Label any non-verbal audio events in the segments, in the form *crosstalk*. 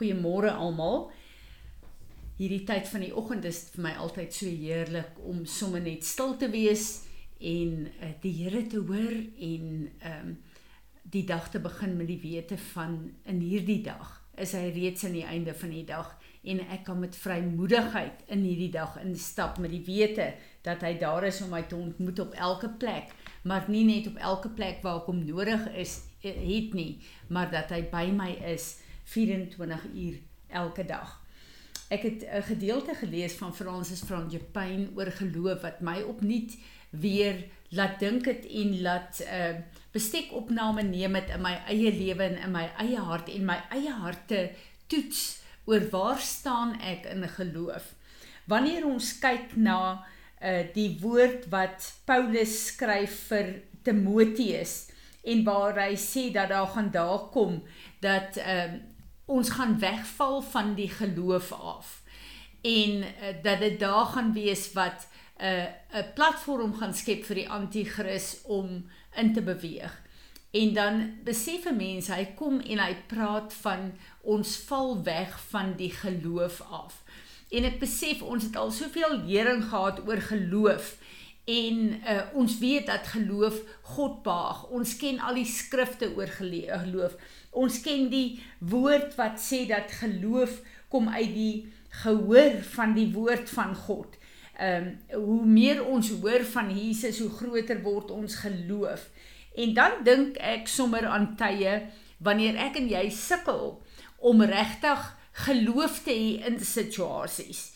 Goeiemôre almal. Hierdie tyd van die oggend is vir my altyd so heerlik om sommer net stil te wees en uh, die Here te hoor en ehm um, die dag te begin met die wete van in hierdie dag is hy reeds aan die einde van die dag en ek kan met vrymoedigheid in hierdie dag instap met die wete dat hy daar is om my te ontmoet op elke plek maar nie net op elke plek waar ek hom nodig is eh, het nie maar dat hy by my is 24 uur elke dag. Ek het 'n gedeelte gelees van Francis Frangipane oor geloof wat my opnuut weer laat dink het en laat uh, bestek opname neem het in my eie lewe en in my eie hart en my eie harte toets oor waar staan ek in geloof. Wanneer ons kyk na uh, die woord wat Paulus skryf vir Timoteus en waar hy sê dat daar gaan daar kom dat uh, ons gaan wegval van die geloof af en uh, dat dit daar gaan wees wat 'n uh, 'n platform gaan skep vir die anti-kris om in te beweeg. En dan besef 'n mens hy kom en hy praat van ons val weg van die geloof af. En ek besef ons het al soveel lering gehad oor geloof en uh, ons weet dat geloof God baag. Ons ken al die skrifte oor geloof. Ons ken die woord wat sê dat geloof kom uit die gehoor van die woord van God. Ehm um, hoe meer ons hoor van Jesus, hoe groter word ons geloof. En dan dink ek sommer aan tye wanneer ek en jy sukkel om regtig geloof te hê in situasies.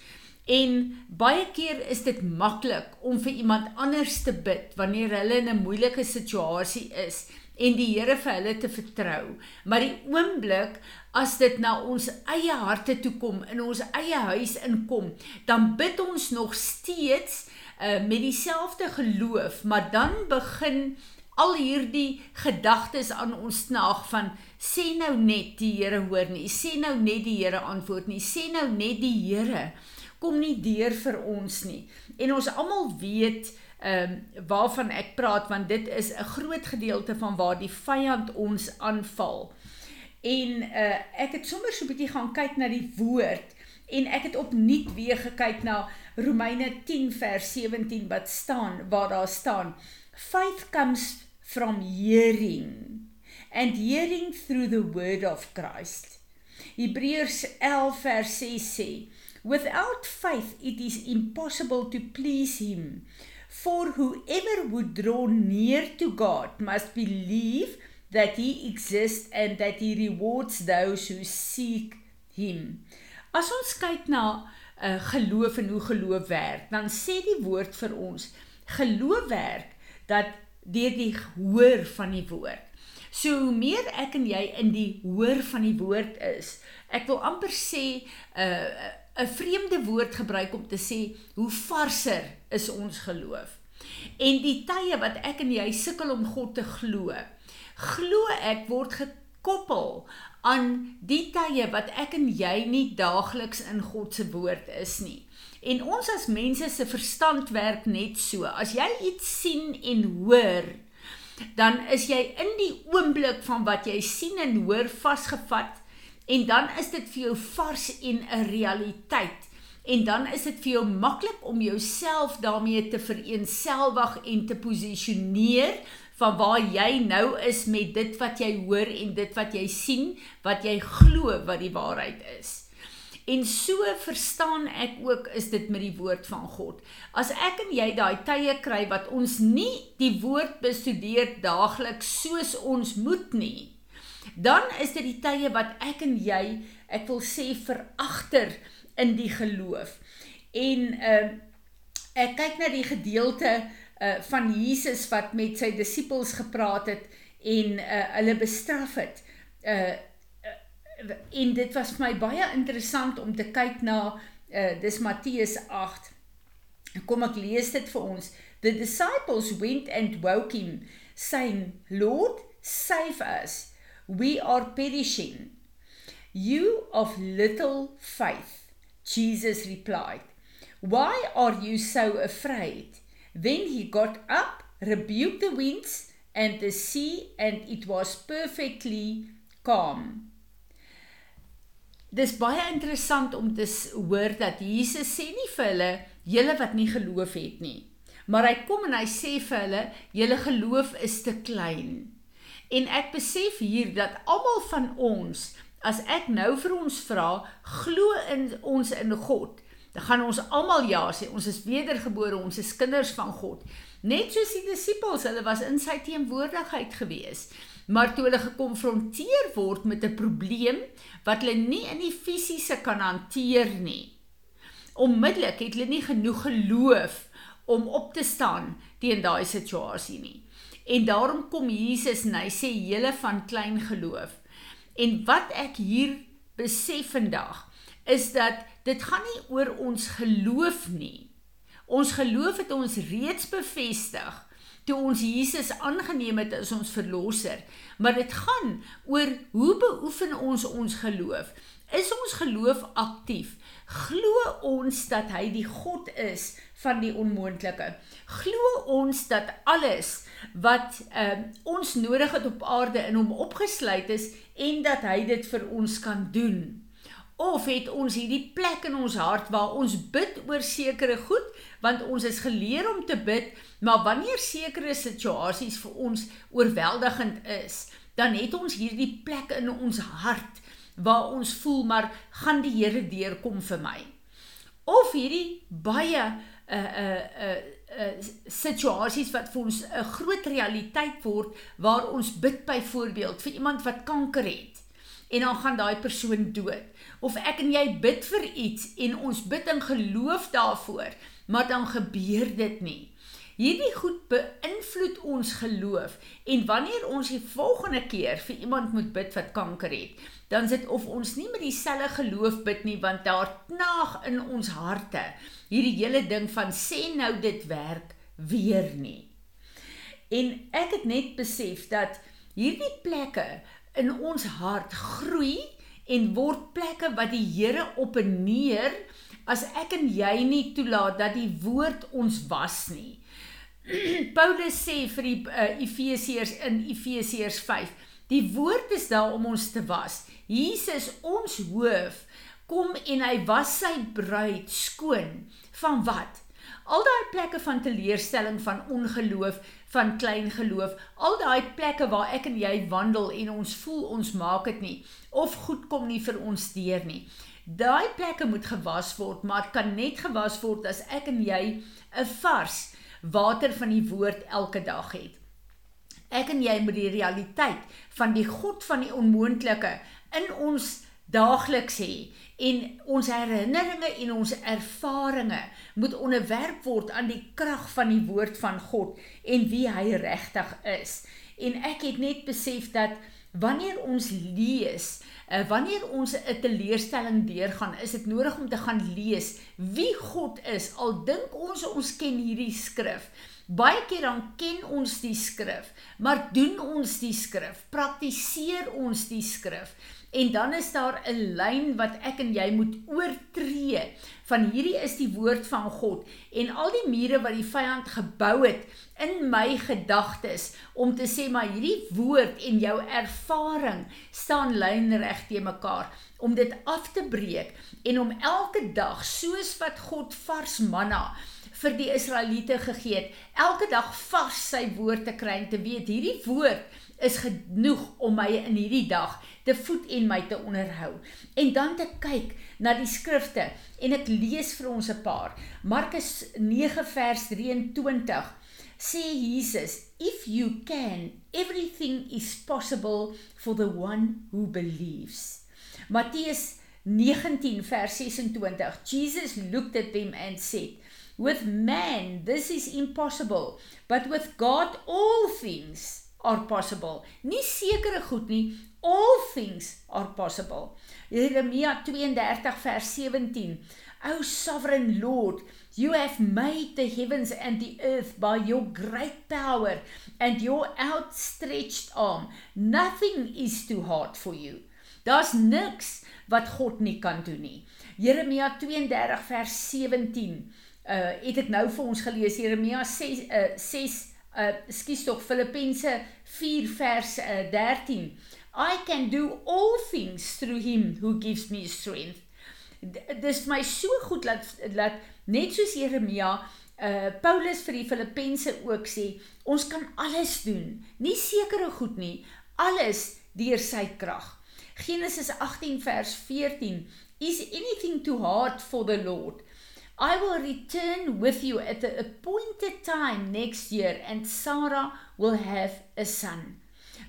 En baie keer is dit maklik om vir iemand anders te bid wanneer hulle in 'n moeilike situasie is en die Here vir hulle te vertrou. Maar die oomblik as dit na ons eie harte toe kom, in ons eie huis inkom, dan bid ons nog steeds uh, met dieselfde geloof, maar dan begin al hierdie gedagtes aan ons naag van sê nou net die Here hoor nie, sê nou net die Here antwoord nie, sê nou net die Here kom nie deur vir ons nie. En ons almal weet ehm um, waarvan ek praat want dit is 'n groot gedeelte van waar die vyand ons aanval. En uh ek het sommer so 'n bietjie gaan kyk na die woord en ek het opnuut weer gekyk na Romeine 10 vers 17 wat staan waar daar staan faith comes from hearing and hearing through the word of Christ. Hebreërs 11 vers 6 sê Without faith, it is impossible to please Him. For whoever would draw near to God must believe that He exists and that He rewards those who seek Him. As ons kyk na uh, geloof en hoe geloof werk, dan sê die woord vir ons, geloof werk dat deur die hoor van die woord. So hoe meer ek en jy in die hoor van die woord is, ek wil amper sê 'n uh, 'n vreemde woord gebruik om te sê hoe varser is ons geloof. En die tye wat ek en jy sukkel om God te glo, glo ek word gekoppel aan die tye wat ek en jy nie daagliks in God se woord is nie. En ons as mense se verstand werk net so. As jy iets sien en hoor, dan is jy in die oomblik van wat jy sien en hoor vasgevat En dan is dit vir jou vars en 'n realiteit. En dan is dit vir jou maklik om jouself daarmee te vereensgewig en te posisioneer van waar jy nou is met dit wat jy hoor en dit wat jy sien, wat jy glo wat die waarheid is. En so verstaan ek ook is dit met die woord van God. As ek en jy daai tye kry wat ons nie die woord bestudeer daagliks soos ons moet nie, dan is dit die tye wat ek en jy, ek wil sê veragter in die geloof. En uh ek kyk na die gedeelte uh van Jesus wat met sy disippels gepraat het en uh hulle bestraf het. Uh en dit was vir my baie interessant om te kyk na uh dis Matteus 8. Kom ek lees dit vir ons. The disciples went and woke him saying, "Lord, save us." we are perishing. You of little faith, Jesus replied, Why are you so afraid? Then he got up, rebuked the winds and the sea, and it was perfectly calm. Dis baie interessant om te hoor dat Jesus sê nie vir hulle julle wat nie geloof het nie. Maar hy kom en hy sê vir hulle julle geloof is te klein. En ek besef hier dat almal van ons as ek nou vir ons vra glo in ons in God dan gaan ons almal ja sê ons is wedergebore ons is kinders van God net soos die disippels hulle was in sy teenwoordigheid gewees maar toe hulle gekonfronteer word met 'n probleem wat hulle nie in die fisiese kan hanteer nie. Onmiddellik het hulle nie genoeg geloof om op te staan teen daai situasie nie. En daarom kom Jesus en hy sê julle van klein geloof. En wat ek hier besef vandag is dat dit gaan nie oor ons geloof nie. Ons geloof het ons reeds bevestig toe ons Jesus aangeneem het as ons verlosser. Maar dit gaan oor hoe beoefen ons ons geloof? Is ons geloof aktief? Glo ons dat hy die God is van die onmoontlike? Glo ons dat alles wat uh, ons nodig het op aarde in hom opgesluit is en dat hy dit vir ons kan doen? Of het ons hierdie plek in ons hart waar ons bid oor sekere goed want ons is geleer om te bid, maar wanneer sekere situasies vir ons oorweldigend is, dan het ons hierdie plek in ons hart waar ons voel maar gaan die Here deurkom vir my. Of hierdie baie uh uh uh uh situasies wat vir ons 'n groot realiteit word waar ons bid byvoorbeeld vir iemand wat kanker het en dan gaan daai persoon dood of ek en jy bid vir iets en ons bid in geloof daarvoor, maar dan gebeur dit nie. Hierdie goed beïnvloed ons geloof en wanneer ons die volgende keer vir iemand moet bid wat kanker het, dan sit of ons nie met dieselfde geloof bid nie want daar knaag in ons harte hierdie hele ding van sê nou dit werk weer nie. En ek het net besef dat hierdie plekke in ons hart groei en word plekke wat die Here op en neer as ek en jy nie toelaat dat die woord ons was nie. *clears throat* Paulus sê vir die uh, Efesiërs in Efesiërs 5, die woord is daar om ons te was. Jesus ons hoof kom en hy was sy bruid skoon van wat? Al daai plekke van teleurstelling, van ongeloof, van klein geloof, al daai plekke waar ek en jy wandel en ons voel ons maak dit nie of goed kom nie vir ons deur nie. Daai plekke moet gewas word, maar kan net gewas word as ek en jy 'n vars water van die woord elke dag het. Ek en jy moet die realiteit van die God van die onmoontlike in ons daagliks hê en ons herinneringe en ons ervarings moet onderwerp word aan die krag van die woord van God en wie hy regtig is. En ek het net besef dat wanneer ons lees, uh, wanneer ons 'n teleurstelling deurgaan, is dit nodig om te gaan lees wie God is. Al dink ons ons ken hierdie skrif, Baie keer dan ken ons die skrif, maar doen ons die skrif? Praktiseer ons die skrif? En dan is daar 'n lyn wat ek en jy moet oortree. Van hierdie is die woord van God en al die mure wat die vyand gebou het in my gedagtes om te sê maar hierdie woord en jou ervaring staan lynreg te mekaar om dit af te breek en om elke dag soos wat God vars manna vir die Israeliete gegee het, elke dag vars sy woord te kry en te weet hierdie woord is genoeg om my in hierdie dag te voed en my te onderhou. En dan te kyk na die skrifte en ek lees vir ons 'n paar. Markus 9 vers 23 sê Jesus, if you can, everything is possible for the one who believes. Matteus 19 vers 26 Jesus looked at them and said with man this is impossible but with God all things are possible. Nie sekere goed nie, all things are possible. Jeremia 32 vers 17. O sovereign Lord, you have made the heavens and the earth by your great power and your outstretched arm. Nothing is too hard for you. Daar's niks wat God nie kan doen nie. Jeremia 32 vers 17. Uh het ek nou vir ons gelees Jeremia 6 uh 6 uh skus tog Filippense 4 vers uh, 13 I can do all things through him who gives me strength. Dis my so goed laat laat net soos Jeremia uh Paulus vir die Filippense ook sê, ons kan alles doen. Nie sekere goed nie, alles deur sy krag. Genesis 18 vers 14 Is anything too hard for the Lord? I will return with you at the appointed time next year and Sarah will have a son.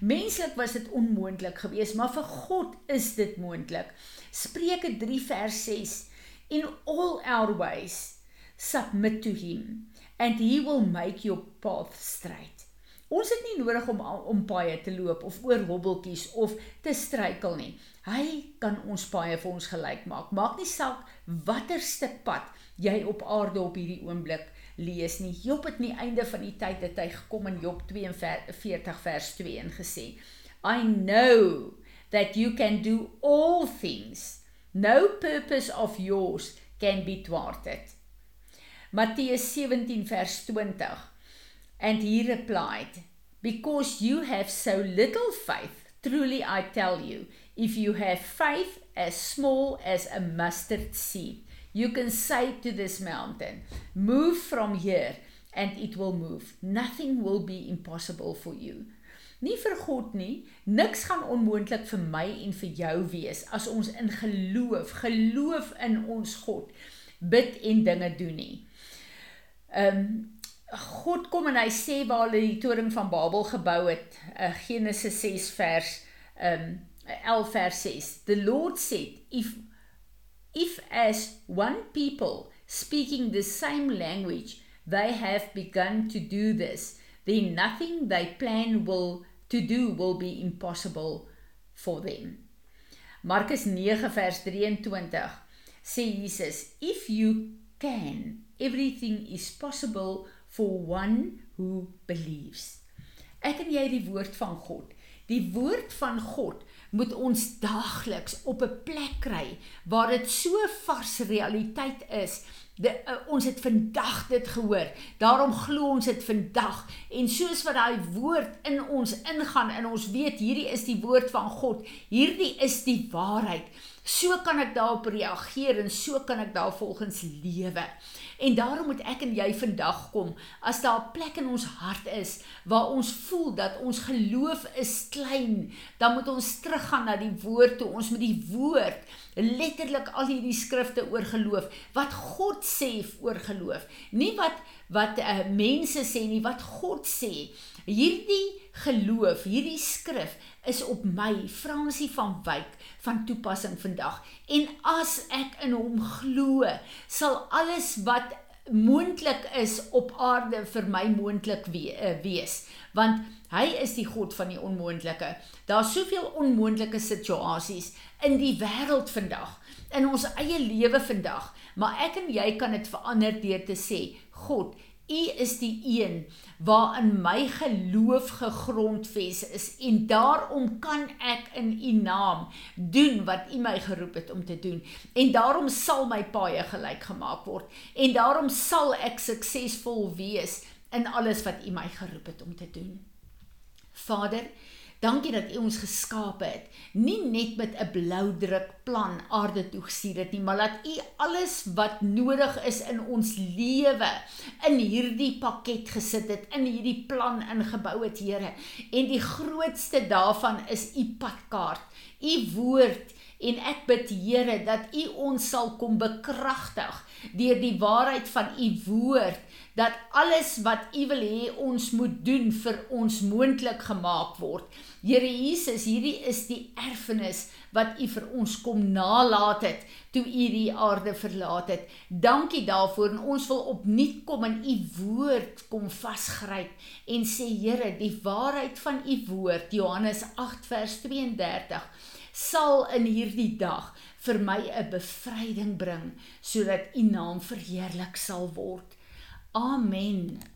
Menslik was dit onmoontlik geweest, maar vir God is dit moontlik. Spreuke 3 vers 6 In all our ways submit to him and he will make your path straight. Ons het nie nodig om om paaie te loop of oor hobbeltjies of te struikel nie. Hy kan ons paaie vir ons gelyk maak. Maak nie saak watter stuk pad jy op aarde op hierdie oomblik lees nie. Job het nie einde van die tyd het hy gekom in Job 42 vers 2 en gesê: I know that you can do all things. No purpose of yours can be thwarted. Matteus 17 vers 20 And he replied, Because you have so little faith, truly I tell you, if you have faith as small as a mustard seed, you can say to this mountain, Move from here, and it will move. Nothing will be impossible for you. Nie vir God nie, niks gaan onmoontlik vir my en vir jou wees as ons in geloof, geloof in ons God bid en dinge doen nie. Ehm um, God kom en hy sê waar hulle die toring van Babel gebou het, uh, Genesis 6 vers um 11 vers 6. The Lord said, if if as one people speaking the same language they have begun to do this, then nothing they plan will to do will be impossible for them. Markus 9 vers 23 sê Jesus, if you can, everything is possible for one who believes. Ek en jy die woord van God. Die woord van God moet ons daagliks op 'n plek kry waar dit so vars realiteit is. De, uh, ons het vandag dit gehoor. Daarom glo ons dit vandag en soos wat daai woord in ons ingaan en ons weet hierdie is die woord van God. Hierdie is die waarheid. So kan ek daarop reageer en so kan ek daarvolgens lewe. En daarom moet ek en jy vandag kom as daar 'n plek in ons hart is waar ons voel dat ons geloof is klein, dan moet ons teruggaan na die woord toe. Ons moet die woord letterlik al hierdie skrifte oor geloof wat God sê oor geloof. Nie wat wat uh, mense sê nie, wat God sê. Hierdie geloof, hierdie skrif is op my Fransie van Wyk van toepassing vandag. En as ek in hom glo, sal alles wat moontlik is op aarde vir my moontlik we uh, wees, want hy is die God van die onmoontlike. Daar's soveel onmoontlike situasies in die wêreld vandag, in ons eie lewe vandag, maar ek en jy kan dit verander deur te sê, God, U is die een waarin my geloof gegrondves is en daarom kan ek in U naam doen wat U my geroep het om te doen en daarom sal my paaie gelyk gemaak word en daarom sal ek suksesvol wees in alles wat U my geroep het om te doen. Vader, Dankie dat U ons geskape het, nie net met 'n blou druk plan aarde toe gestuur het nie, maar dat U alles wat nodig is in ons lewe in hierdie pakket gesit het, in hierdie plan ingebou het, Here. En die grootste daarvan is U padkaart, U woord en ek bid Here dat U ons sal kom bekragtig deur die waarheid van U woord dat alles wat U wil hê ons moet doen vir ons moontlik gemaak word. Here Jesus, hierdie is die erfenis wat U vir ons kom nalat het toe U die aarde verlaat het. Dankie daarvoor en ons wil opnuut kom in U woord kom vasgryp en sê Here, die waarheid van U woord, Johannes 8 vers 32 sal in hierdie dag vir my 'n bevryding bring sodat U naam verheerlik sal word. Amen.